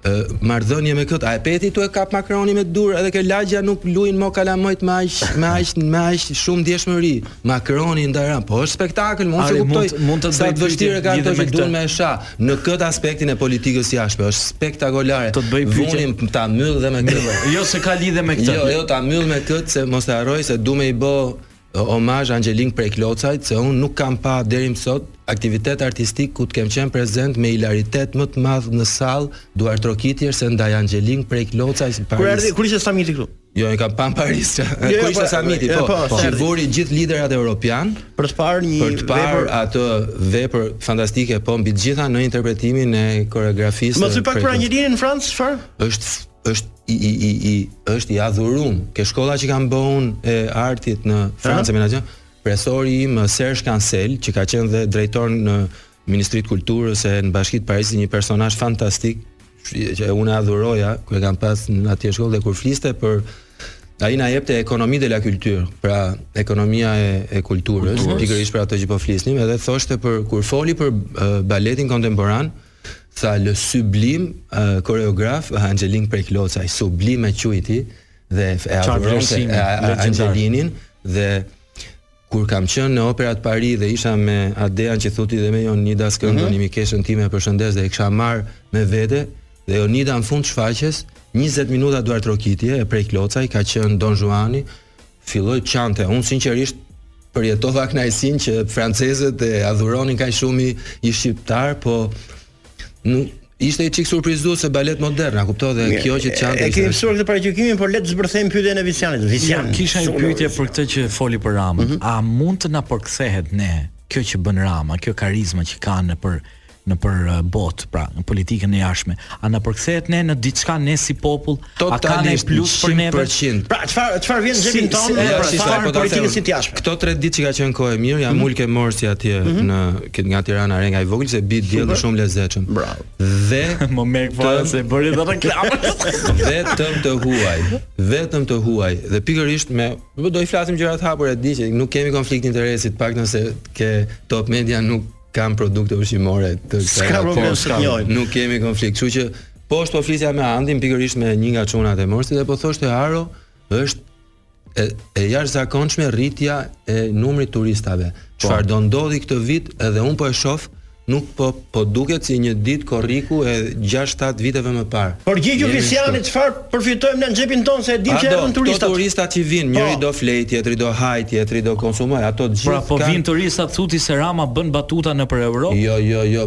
ë marrëdhënie me këtë. A e patë tu e kap Macroni me dur edhe ke lagja nuk lujn mo kalamojt me aq me aq me aq shumë ndjeshmëri. Macroni ndara, po është spektakël, më kupton. Mund të bëj vështirë ka të që duan me sha. Në këtë aspektin e politikës së jashtme është spektakolare. Të të bëj pyetje? Vulnet, ta myll dhe me këtë. Jo se ka lidhje me këtë. Jo, jo, ta myll me këtë se mos e harroj se du me i bë omazh Angjelin Preljocajt se unë nuk kam pa deri më sot aktivitet artistik ku të kem qenë prezent me hilaritet më të madh në sallë duartrokitje se ndaj Angjelin Preljocajt në Paris. Kur erdhi, kur ishte samiti këtu? Jo, e kam pa në Paris. Jo, kur, jo, ishte po, samiti, po. po, po. Që vuri gjithë liderat europianë për të parë një për të parë vepër... atë vepër fantastike, po mbi të gjitha në interpretimin e koreografisë. Më thuaj pak për Angjelinin në Francë, çfarë? Është është i i i i është i adhurum. Ke shkolla që ka në BE-në e artit në Francë me nacion. Presori im Serge Cancel, që ka qenë dhe drejtor në Ministrit të Kulturës e në Bashki të Parisit një personazh fantastik që unë e adhuroja, kur e kam pas në atje shkollë dhe kur fliste për ai na jepte économie de la culture, pra ekonomia e e kulturës, pikërisht për atë që po flisnim, edhe thoshte për kur foli për uh, baletin kontemporan, tha le sublime uh, chorégraphe uh, Angjelin Preljocaj, sublim e quajti dhe e adhuronte Angjelinin dhe Kur kam qenë në Opéra de Paris dhe isha me Adean që thu ti dhe me Jonida Skëndon mm -hmm. mikeshën time përshëndes dhe e kisha marr me vete dhe Jonida në fund të shfaqjes 20 minuta duartrokitje e Preljocaj ka qenë Don Zhuani filloi të qante unë sinqerisht përjetova kënaqësinë që francezët e adhuronin kaq shumë një shqiptar po Nuk ishte një çik surprizues se balet modern, a kupton dhe Mirë, kjo që qante. E kemi pësuar këtë paragjykimin, por le të zbërthejmë pyetjen e Visianit. Jo, Visian, kisha një pyetje për këtë që foli për Ramën. Mm -hmm. A mund të na përkthehet ne kjo që bën Rama, kjo karizma që ka nëpër, nëpër uh, botë, pra në politikën e jashtme. A na përkthehet ne në diçka ne si popull Totalisht në 100%. Pra, çfarë çfarë vjen në xhepin tonë si, pra, si, pra, politikës si të jashme. Këto 3 ditë që ka qenë kohë e mirë, jam mm -hmm. ul ke Morsi atje mm -hmm. në këtë nga Tirana re nga i vogli se bi diell shumë lezetshëm. Bravo. Dhe me ç'rast fare se bëri dhe reklamë. vetëm të huaj, vetëm të huaj. Dhe pikërisht meqë po do i flasim gjërat hapur, e di që nuk kemi konflikt interesi, të paktën se ke Top Media nuk kanë produkte ushqimore të kësaj. Nuk kemi konflikt, kështu që Po ashtu flisja me Andin pikërisht me një nga çunat e Morsit dhe po thoshte Aro është e, e jashtëzakonshme rritja e numrit turistave. Po. Çfarë do ndodhi këtë vit edhe un po e shoh nuk po po duket si një ditë korriku e 6-7 viteve më parë. Por gjithsesi ne çfarë përfitojmë në xhepin tonë se e dimë që janë turistat. Ato turistat që vijnë, po. njëri do flej, tjetri do haj, tjetri do konsumoj, ato gjithë. Pra po vijnë turistat thu ti se Rama bën batuta nëpër Evropë. Jo, jo, jo,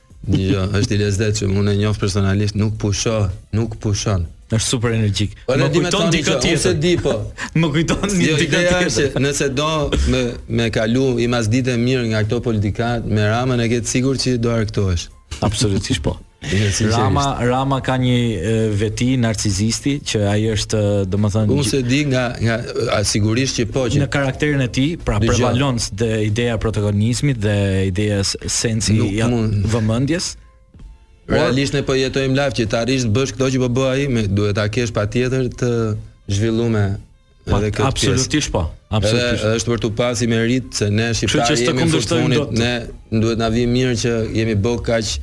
Jo, është i lezetshëm. Unë e njoh personalisht, nuk pusho, nuk pushon. Është super energjik. Po më kujton dikë tjetër. Unë se di po. më kujton një jo, dikë tjetër. Nëse do me me kalu i masdite mirë nga këto politikanë, me Ramën e ke të sigurt që do argëtohesh. Absolutisht po. Rama Rama ka një veti narcizisti që ai është domethënë Unë se di nga nga a, sigurisht që po që në karakterin e tij pra prevalon dhe ideja e protagonizmit dhe ideja sensi i vëmendjes. Realisht ne po jetojmë live që të arrish të bësh këto që po bën ai, duhet ta kesh patjetër të zhvilluar pa, edhe këtë absolutisht po. Absolutisht. Edhe është për t'u pas meritë se ne shqiptarë jemi në fund të fundit, ne duhet na vijë mirë që jemi bë kaq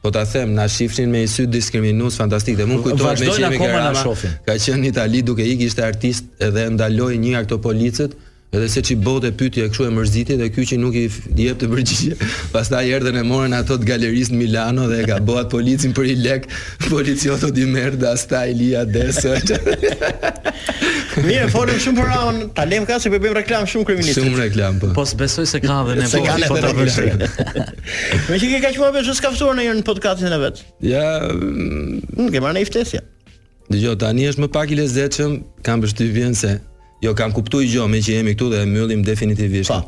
Po ta them, na shifshin me sy diskriminues fantastik. Dhe mu më kujtohet meqë jemi ke Rama. Ka qenë në Itali duke ikë ishte artist edhe ndaloi një nga këto policët Edhe se ç'i bote pytje kshu e mërziti dhe ky qi nuk i jepte përgjigje pastaj erdhën e morën ato të galerisë në Milano dhe e ka bo atë policin për i lek poliziotto di merda stai lì adesso Mirë, folëm shumë për Ramën, ta lejmë këtë se po bëjmë reklam shumë kryeministrit. Shumë reklam po. Po s'besoj se ka dhe nevojë. Ka po ta bësh. Meqë ke kaq marrëdhënie s'të ka ftuar në një podcast të vet. Ja, mm, nuk e kam marrë një ftesë. Dëgjo tani është më pak i lezetshëm, kam përshtypjen se jo kam kuptu i gjo meqë jemi këtu dhe e mbyllim definitivisht. Pa.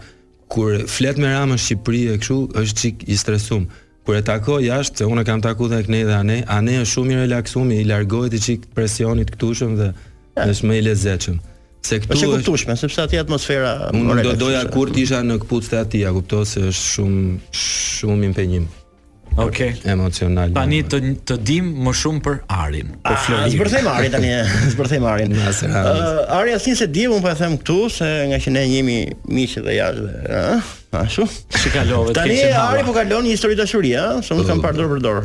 Kur flet me Ramën në Shqipëri e kështu është i çik i stresum. Kur e tako jashtë, se unë kam taku dhe knej dhe ane, ane është shumë i relaksum, i largohet i çik presionit të këtushëm dhe e. është më i lezetshëm. Se këtu është e kuptueshme, sepse aty atmosfera unë s'do doja kurrë të isha në këpucët e atij, a kupton se është shumë shumë impenjim. Okej. Okay. Emocional. Tani të të dim më shumë për Arin. Për ah, Florin. Zbërthej Arin tani, zbërthej Arin. Uh, Ari as unë s'e di, unë po e them këtu se nga që ne jemi miq dhe jashtë, ëh, ah, ashtu. Si kalove ti? Tani Ari po kalon një histori dashuri, ëh, se unë kam parë dorë për dorë.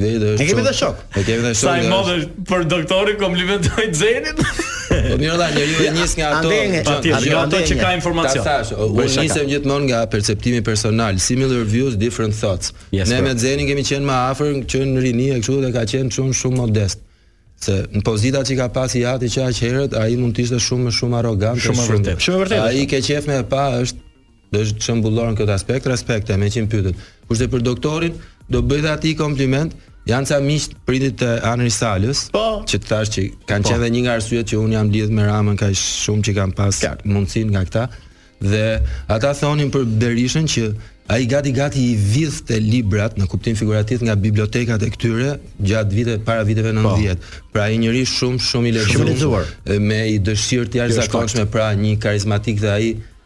Dhe dhe është. E kemi dhe shok. E kemi dhe shok. Sa i madh është për doktorin komplimentoi Zenin. Po mirë dha njeriu e nis nga ato. Patjetër, nga jo, ato që ka informacion. Ta thash, unë nisem gjithmonë nga perceptimi personal, similar views, different thoughts. Yes, ne me Zenin kemi qenë më afër që në rini e kështu dhe ka qenë shumë shumë modest. Se në pozita që ka pas i ati që aq herët, ai mund të ishte shumë më shumë arrogant, shumë më vërtet. Shumë vërtet. Ai ka qejf me pa është Është shembullor në këtë aspekt, respekte, meqë më pyete. Kurse për doktorin, do bëj dhe atij kompliment, janë ca miq të prindit të Anri Salës, po. që të thash që kanë po. qenë dhe një nga arsyet që un jam lidh me Ramën kaq shumë që kam pas mundësinë nga këta. Dhe ata thonin për Berishën që ai gati gati i vidhte librat në kuptim figurativ nga bibliotekat e këtyre gjatë vite para viteve 90. Po. Pra ai njeri shumë shumë i lexuar me një dëshirë të jashtëzakonshme, pra një karizmatik dhe ai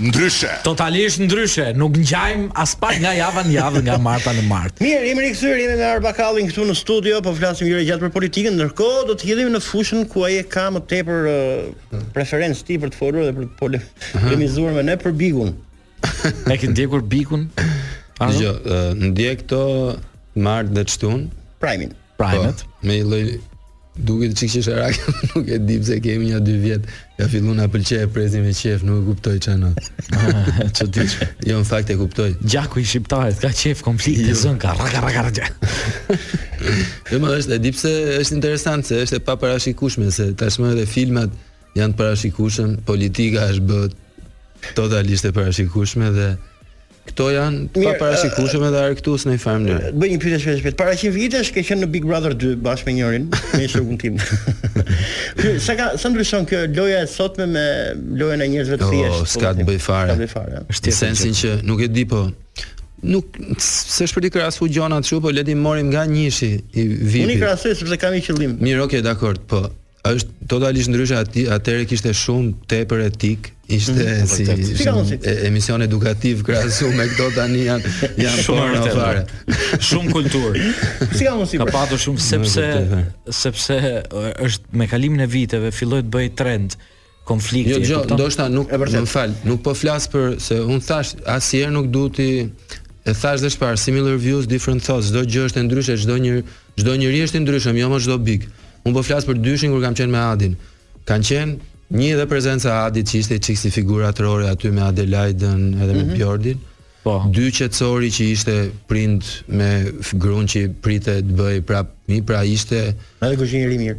ndryshe. Totalisht ndryshe, nuk ngjajmë aspak nga java në javë dhe nga marta në martë. Mirë, jemi rikthyer, jemi me Arba Kallin këtu në studio, po flasim gjerë e gjatë për politikën, ndërkohë do të hidhemi në fushën ku ai e ka më tepër preferencë tij për të folur dhe për të polemizuar me ne për Bigun. E ke ndjekur Bigun? Dëgjo, ndjek këto martë dhe shtunë. Prime-in. Primet. Po, me një lloj duke u çikë qesharak, nuk e di pse kemi një dy vjet, ka fillu na pëlqen e presim me qef, nuk e kuptoj që në. që ti që. Jo, në fakt e kuptoj. Gjaku i shqiptarit, ka qef konflikt, jo. zën ka, raka, raka, raka. jo, më është, e di pse është interesant, se është e paparashikushme, se tashmë edhe filmat janë parashikushme, politika është bërë totalisht e parashikushme dhe Këto janë të paparashikueshme dhe argëtuese në një farë mënyrë. Bëj një pyetje shpejt shpejt. Para 100 vitesh ke qenë në Big Brother 2 bashkë me njërin, me një shokun tim. Ky sa ka sa ndryshon kjo loja e sotme me lojën e njerëzve të thjeshtë. Po, s'ka të bëj fare. S'ka të bëj fare. Është në sensin që nuk e di po nuk se është për të krahasuar gjona kështu, po le ta marrim nga njëshi i VIP. Unë krahasoj sepse kam një qëllim. Mirë, okay, dakord, po. është totalisht ndryshe aty atëherë kishte shumë tepër etikë ishte mm, si ishte si e, emision edukativ krahasuar me këto tani janë janë shumë në fare shumë kulturë si ka mundsi ka patur shumë sepse sepse është me kalimin e viteve filloi të bëj trend konflikti. Jo, jo, ndoshta nuk, më fal, nuk po flas për se un thash asnjëherë nuk duhet ti e thash dhe më parë similar views different thoughts, çdo gjë është e ndryshe, çdo një çdo njeri është i ndryshëm, jo më çdo big. Un po flas për dyshin kur kam qenë me Adin. Kan qenë një dhe prezenca e Adit që ishte çik si figurë atërore aty me Adelaiden edhe me mhm. Bjordin. Po. Dy Qetsori që ishte prind me gruan që priste të bëhej prap, pra ishte. Edhe kështu një i mirë.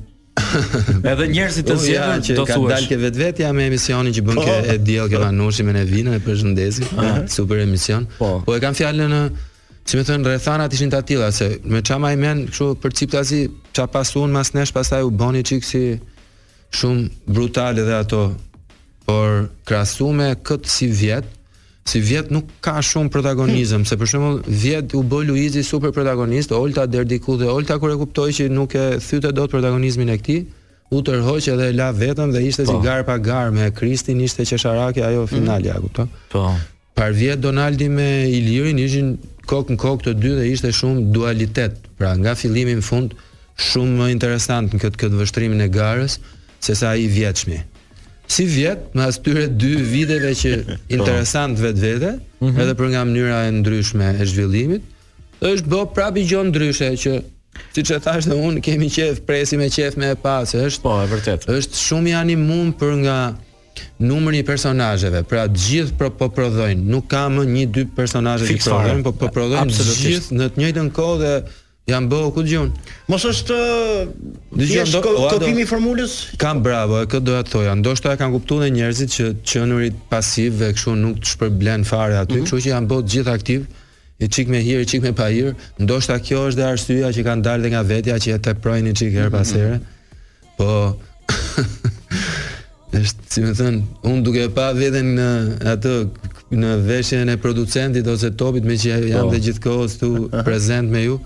Edhe njerëzit të zgjedhur që do thuash. Ka dalë nga vetvetja me emisionin që bën ke po. E Diell ke Manushi me Nevinën e përshëndesim. Super emision. Po. po e kam fjalën në Si me thënë, rrethanat ishin të atila, se me ça maj men, kështu përciptazi, ça pash unë, mas nesh, pastaj u bo një çik si shumë brutal edhe ato, por krahasu me këtë sivjet, sivjet nuk ka shumë protagonizëm, se për shembull vjet u bë Luizi super protagonist, Olta deri diku dhe Olta kur e kuptoi që nuk e thyte dot protagonizmin e këtij, u tërhoq edhe e la veten dhe ishte po. si garë pa garë me Kristin, ishte qesharake ajo mm. finalja, mm. kupton? Po. Parvjet Donaldi me Ilirin ishin kokë më kokë të dy dhe ishte shumë dualitet. Pra nga fillimi në fund shumë më interesant në këtë këtë vështrimin e garës sesa i vjetshmi. sivjet mas atyre dy viteve që po. interesant vetvete, mm -hmm. edhe për nga mënyra e ndryshme e zhvillimit, është bë prapë një gjë ndryshe që siç e thashë unë kemi qejf presim me qejf me e pa se është po e vërtetë. Është shumë i animuar për nga numri i personazheve, pra të gjithë pro, po prodhojnë, nuk ka më një dy personazhe që prodhojnë, po po prodhojnë të gjithë në të njëjtën kohë dhe Janë bo ku dëgjon. Mos është thjesht kopim i formulës? Kam bravo, e këtë doja të thoja. Ndoshta e kanë kuptuar njerëzit që të qenurit pasiv dhe kështu nuk të shpërblen fare aty, mhm. kështu që janë bo të gjithë aktivë. Një çik me hir, një çik me pahir, ndoshta kjo është dhe arsyeja që kanë dalë dhe nga vetja që e teprojnë një çik herë pas mhm. here. Po. Është, si me thënë, unë duke e pa veten në atë në veshjen e producentit ose topit me që jam po. dhe gjithë kohës ktu prezent me ju.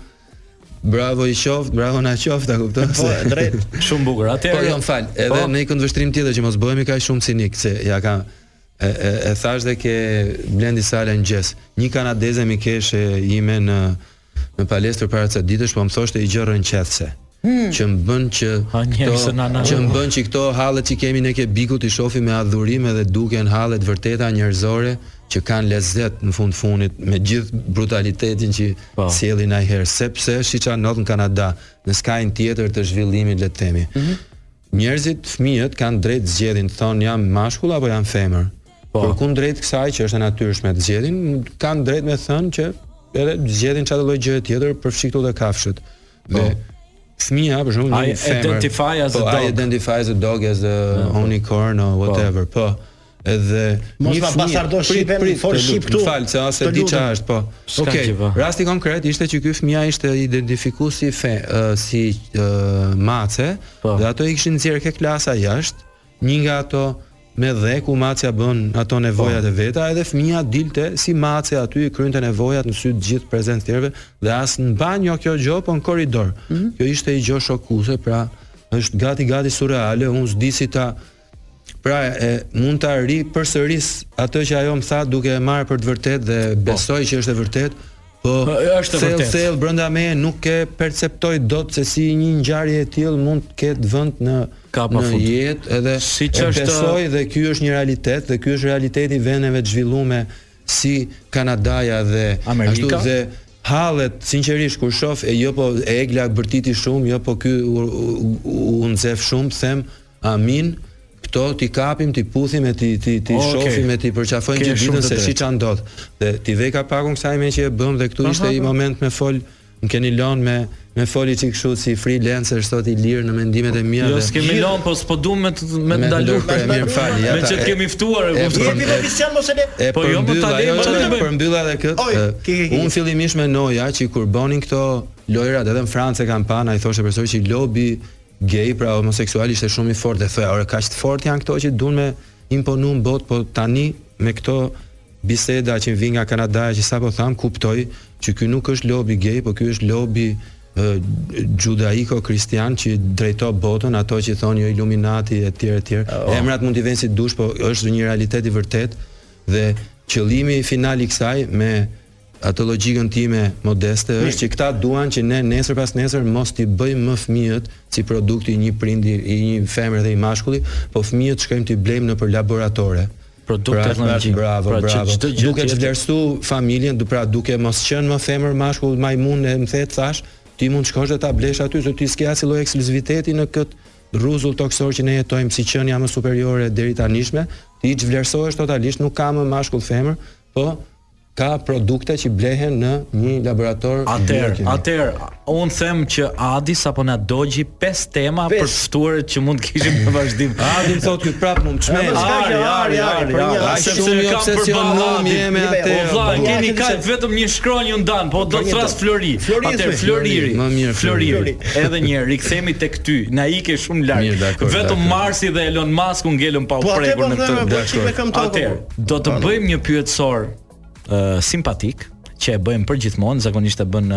Bravo i qoftë, bravo na qoftë, a kupton? Po, drejt, shumë bukur. Atë po them fal, edhe po. në një këndvështrim tjetër që mos bëhemi kaq shumë cinikë se ja ka e, e, e thashë dhe ke Blendi Sala në mëngjes. Një kanadeze mikeshë e imja në Në palestër para ca ditësh po më thoshte një gjë rrënqethëse. Hmm. Që më bën që ha, këto, që më bën që këto hallet që kemi ne ke Bigu t'i shofim me adhurim edhe duken halle të vërteta njerëzore që kanë lezet në fund fundit me gjithë brutalitetin që po. sjellin naiherë sepse shi ça ndodh në Kanada në skajin tjetër të zhvillimit le të themi. Mm -hmm. Njerëzit, fëmijët kanë të drejtë të zgjedhin të thonë jam mashkull apo jam femër. Po. Përkundrejt kësaj që është e natyrshme të zgjedhin, kanë të drejtë me thënë që edhe zgjedhin çfarë lloj gjëje tjetër, përfshi këtu dhe kafshët. Po. Dhe fëmija, për shembull, një femër. I identify as po, a dog. Po, I identify as a dog as a po. unicorn or po. whatever. Po. Edhe mos ma bastardo shqipen prit, fol shqip këtu. Fal, se as e di çfarë është, po. Okej. Okay. Rasti konkret ishte që ky fëmija ishte identifikuar si fe, uh, si uh, mace po. dhe ato i kishin nxjerrë ke klasa jashtë Një nga ato me dhe ku macja bën ato nevojat e veta edhe fëmija dilte si mace aty i krynte nevojat në sy të gjithë prezent të tjerëve dhe as në banjo kjo gjo po në korridor mm -hmm. kjo ishte një gjo shokuse pra është gati gati surreale unë s'di si ta pra e mund ta ripërsëris atë që ajo më tha duke e marrë për të vërtetë dhe po. besoj që është e vërtetë Po, po është vërtet. Thell brenda meje nuk e perceptoj dot se si një ngjarje e tillë mund të ketë vend në jetë edhe siç është besoj dhe ky është një realitet dhe ky është realiteti i vendeve të zhvilluara si Kanadaja dhe Amerika. ashtu dhe hallet sinqerisht kur shoh e jo po e egla bërtiti shumë jo po ky u, u, u, u nxef shumë them amin Kto t'i kapim t'i puthim e t'i t'i t'i okay. shofim e t'i përqafojm gjithë ditën se s'i çan dot. Dhe t'i vej kapakun kësaj meqë e bëm dhe këtu ishte një moment me fol më keni lënë me me foli çik kështu si freelancer sot i lir në mendimet e mia. Jo, s'kemi lënë, po s'po duam me me ndalu. Më fal, ja. Meqë të kemi ftuar e kuptoj. Jemi profesional mos e le. E po jo më ta lejmë çfarë të bëjmë. Përmbylle edhe këtë. Un fillimisht menoja që kur bonin këto lojrat edhe në Francë kam pa, ai thoshte profesor që lobi Gay pra homoseksual ishte shumë i fortë dhe thoja ore kaq të fortë janë këto që duan me imponu në botë, po tani me këto biseda që vijnë nga Kanada që sapo tham kuptoj që ky nuk është lobi gay, po ky është lobi judaiko kristian që drejton botën ato që thonë jo iluminati etj etj oh. emrat mund t'i vësh si dush po është një realitet i vërtet dhe qëllimi final i kësaj me Atë logjikën time modeste është që këta duan që ne nesër pasnesër mos t'i bëjmë më fëmijët si produkt i një prindi, i një femre dhe një mashkulli, po fëmijët shkojmë t'i blejmë nëpër laboratore. Produkt pra, teknologjik. Bravo, pra, bravo. Që që duke çvlerësu familjen, du pra duke mos qenë më femër mashkull majmun e më the të thash, ti mund të shkosh dhe ta blesh aty se ti s'ke asnjë lloj ekskluziviteti në këtë rruzull tokësor që ne jetojmë si qenia më superiore e deritanishme, ti çvlerësohesh totalisht, nuk ka më mashkull femër, po Ka produkte që blehen në një laborator Atëherë, atëherë un them që Adi sapo na dogji pesë tema për të ftuar që mund të kishim në vazhdim. Adi më thotë ky prap mund të shmend. Ari, ari, ari, ari. Ai sepse e kam për banat e me atë. Po vlla, keni ka vetëm një shkronjë ju ndan, po do të thras Flori. Atë Floriri. Më mirë Floriri. Edhe një herë rikthemi tek ty. Na ike shumë larg. Vetëm Marsi dhe Elon Musk u ngelën pa u prekur në këtë. Atëherë, Do të bëjmë një pyetësor uh, simpatik që e bëjmë gjithmonë, zakonisht e bën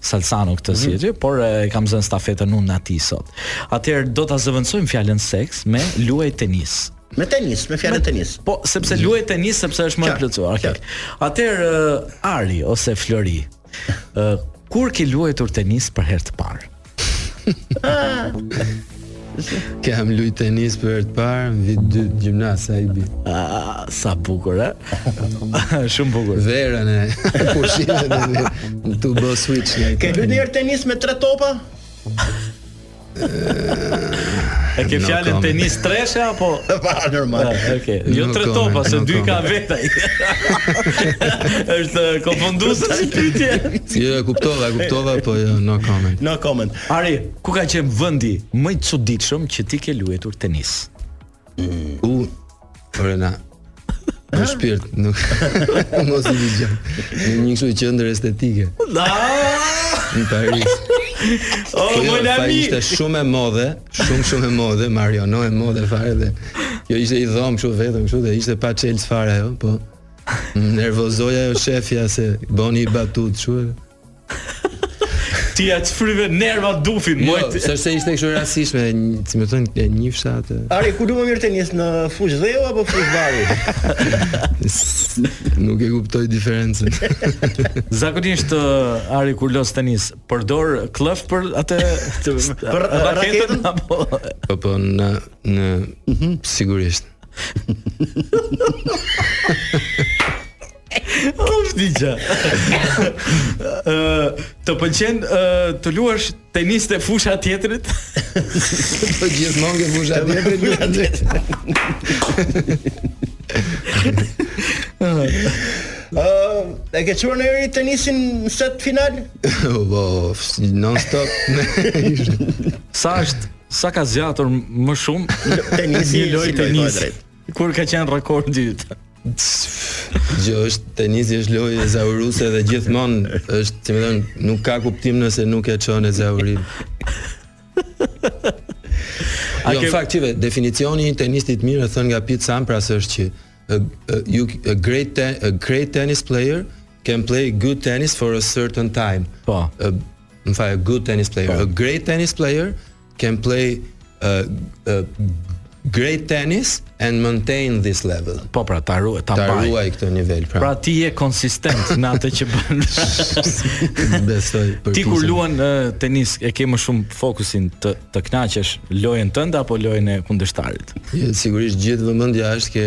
Salsano këtë mm -hmm. si por e kam zënë stafetën unë aty sot. Atëherë do ta zëvendësojmë fjalën seks me luaj tenis. Me tenis, me fjalën tenis. Po, sepse luaj tenis sepse është më e plotësuar. Okay. Atëherë Ari ose Flori, Ë uh, kur ke luajtur tenis për herë të parë? Kam luajt tenis për herë të parë në vit 2 gjimnaz ai bi. Ah, sa bukur, a? Shumë bukur. Verën e pushimit në tu bë switch. Ke luajtur tenis me tre topa? E ke fjalën tenis treshe apo? Po, normal. Ah, Okej. Jo tre topa, se dy ka vetë. Është eh, konfunduese si pyetje. Jo, e kuptova, e kuptova, po jo, no comment. No comment. Ari, ku ka qenë vendi më i çuditshëm që ti ke luajtur tenis? Mm. U Lorena Në shpirt nuk mos i di gjë. Në një kështu qendër estetike. Da. Në Paris. O, oh, jo, më ishte shumë e modhe, shumë shumë e modhe, Mario, no e modhe fare dhe kjo ishte ni dhom kështu vetëm kështu dhe ishte pa çelës fare ajo, po. Nervozoja ajo shefja se boni batut kështu. Ti ja çfryve nerva dufin Jo, mojt sepse ishte kështu e rastishme, një- si më thënë, e njifsha atë. Ari, ku lu më mirë tenis në fush dheu apo fush bari? S- Nuk e kuptoj diferencën. Zakonisht uh, Ari kur los tenis, përdor klëf për atë të, për raketën? apo Po po në në sigurisht. Of di gjë. Ë, të pëlqen ë, të luash tenis te fusha tjetrit? Po gjithmonë ke fusha tjetrit luan. Ë, e ke çuar nonjëherë tenisin në set final? Po, non stop. Sa është sa ka zgjatur më shumë Tenisi, një lojë si lojë, po, e tenisi. drejtë. Kur ka qenë rekordi yt? Jo është tenisi është lojë ezauruse dhe gjithmonë është, si më thon, nuk ka kuptim nëse nuk e çon ezaurim. Ajo, ke... fakt që definicioni i një tenisti të mirë e thënë nga Pete Sampras është që a, a, you, a great ten, a great tennis player can play good tennis for a certain time. Po. A, në fakt, a good tennis player, po. a great tennis player can play uh, uh, great tennis and maintain this level. Po pra, ta ruaj, ta, ta ruaj këtë nivel, pra. Pra ti je konsistent në atë që bën. Besoj po Ti kur luan uh, tenis, e ke më shumë fokusin të të kënaqesh lojën tënde apo lojën e kundërshtarit? Sigurisht gjithë vëmendja është ke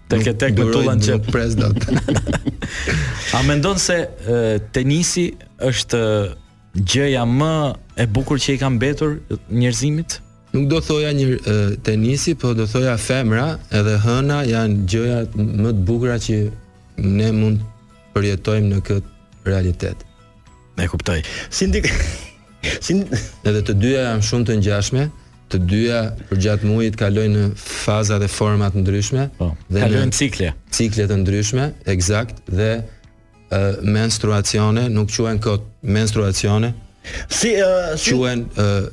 Tek e tek duhet të lanë pres dot. A mendon se tenisi është gjëja më e bukur që i ka mbetur njerëzimit? Nuk do thoja një tenisi, po do thoja femra, edhe hëna janë gjëja më të bukura që ne mund të përjetojmë në këtë realitet. E kuptoj. Si ndik si edhe të dyja janë shumë të ngjashme, të dyja përgjatë muajit kalojnë në faza dhe forma të ndryshme po, dhe kalojnë cikle, cikle të ndryshme, eksakt dhe uh, menstruacione, nuk quhen kot menstruacione. Si uh, si quhen uh,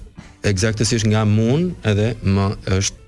eksaktësisht nga moon edhe më është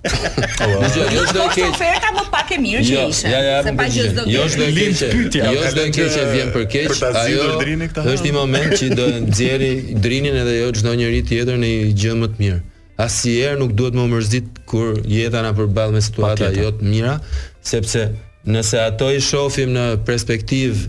Dëgjoj, jo çdo e keqe. Oferta më pak e mirë që jo, ishte. Ja, ja, se pa gjë s'do të. Jo çdo e keqe. Jo çdo e keqe vjen për keq. Ajo është një moment që do nxjerri Drinin edhe jo çdo njeri tjetër në një gjë më të mirë. Asnjëherë nuk duhet me u mërzit kur jeta na përballë me situata jo të mira, sepse nëse ato i shohim në perspektivë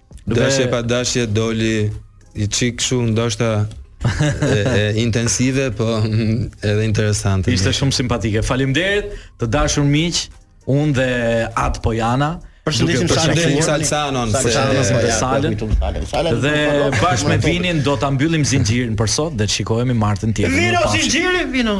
Dashje pa dashje doli një çik kështu ndoshta e, e intensive, po edhe interesante. Ishte shumë simpatike. Faleminderit, të dashur miq, unë dhe At Pojana. Përshëndesim Salsanon, Salsanon, Salsanon, Salsanon. Dhe bashkë me Vinin do ta mbyllim zinxhirin për sot dhe shikohemi të martën tjetër. Vino zinxhirin, vino.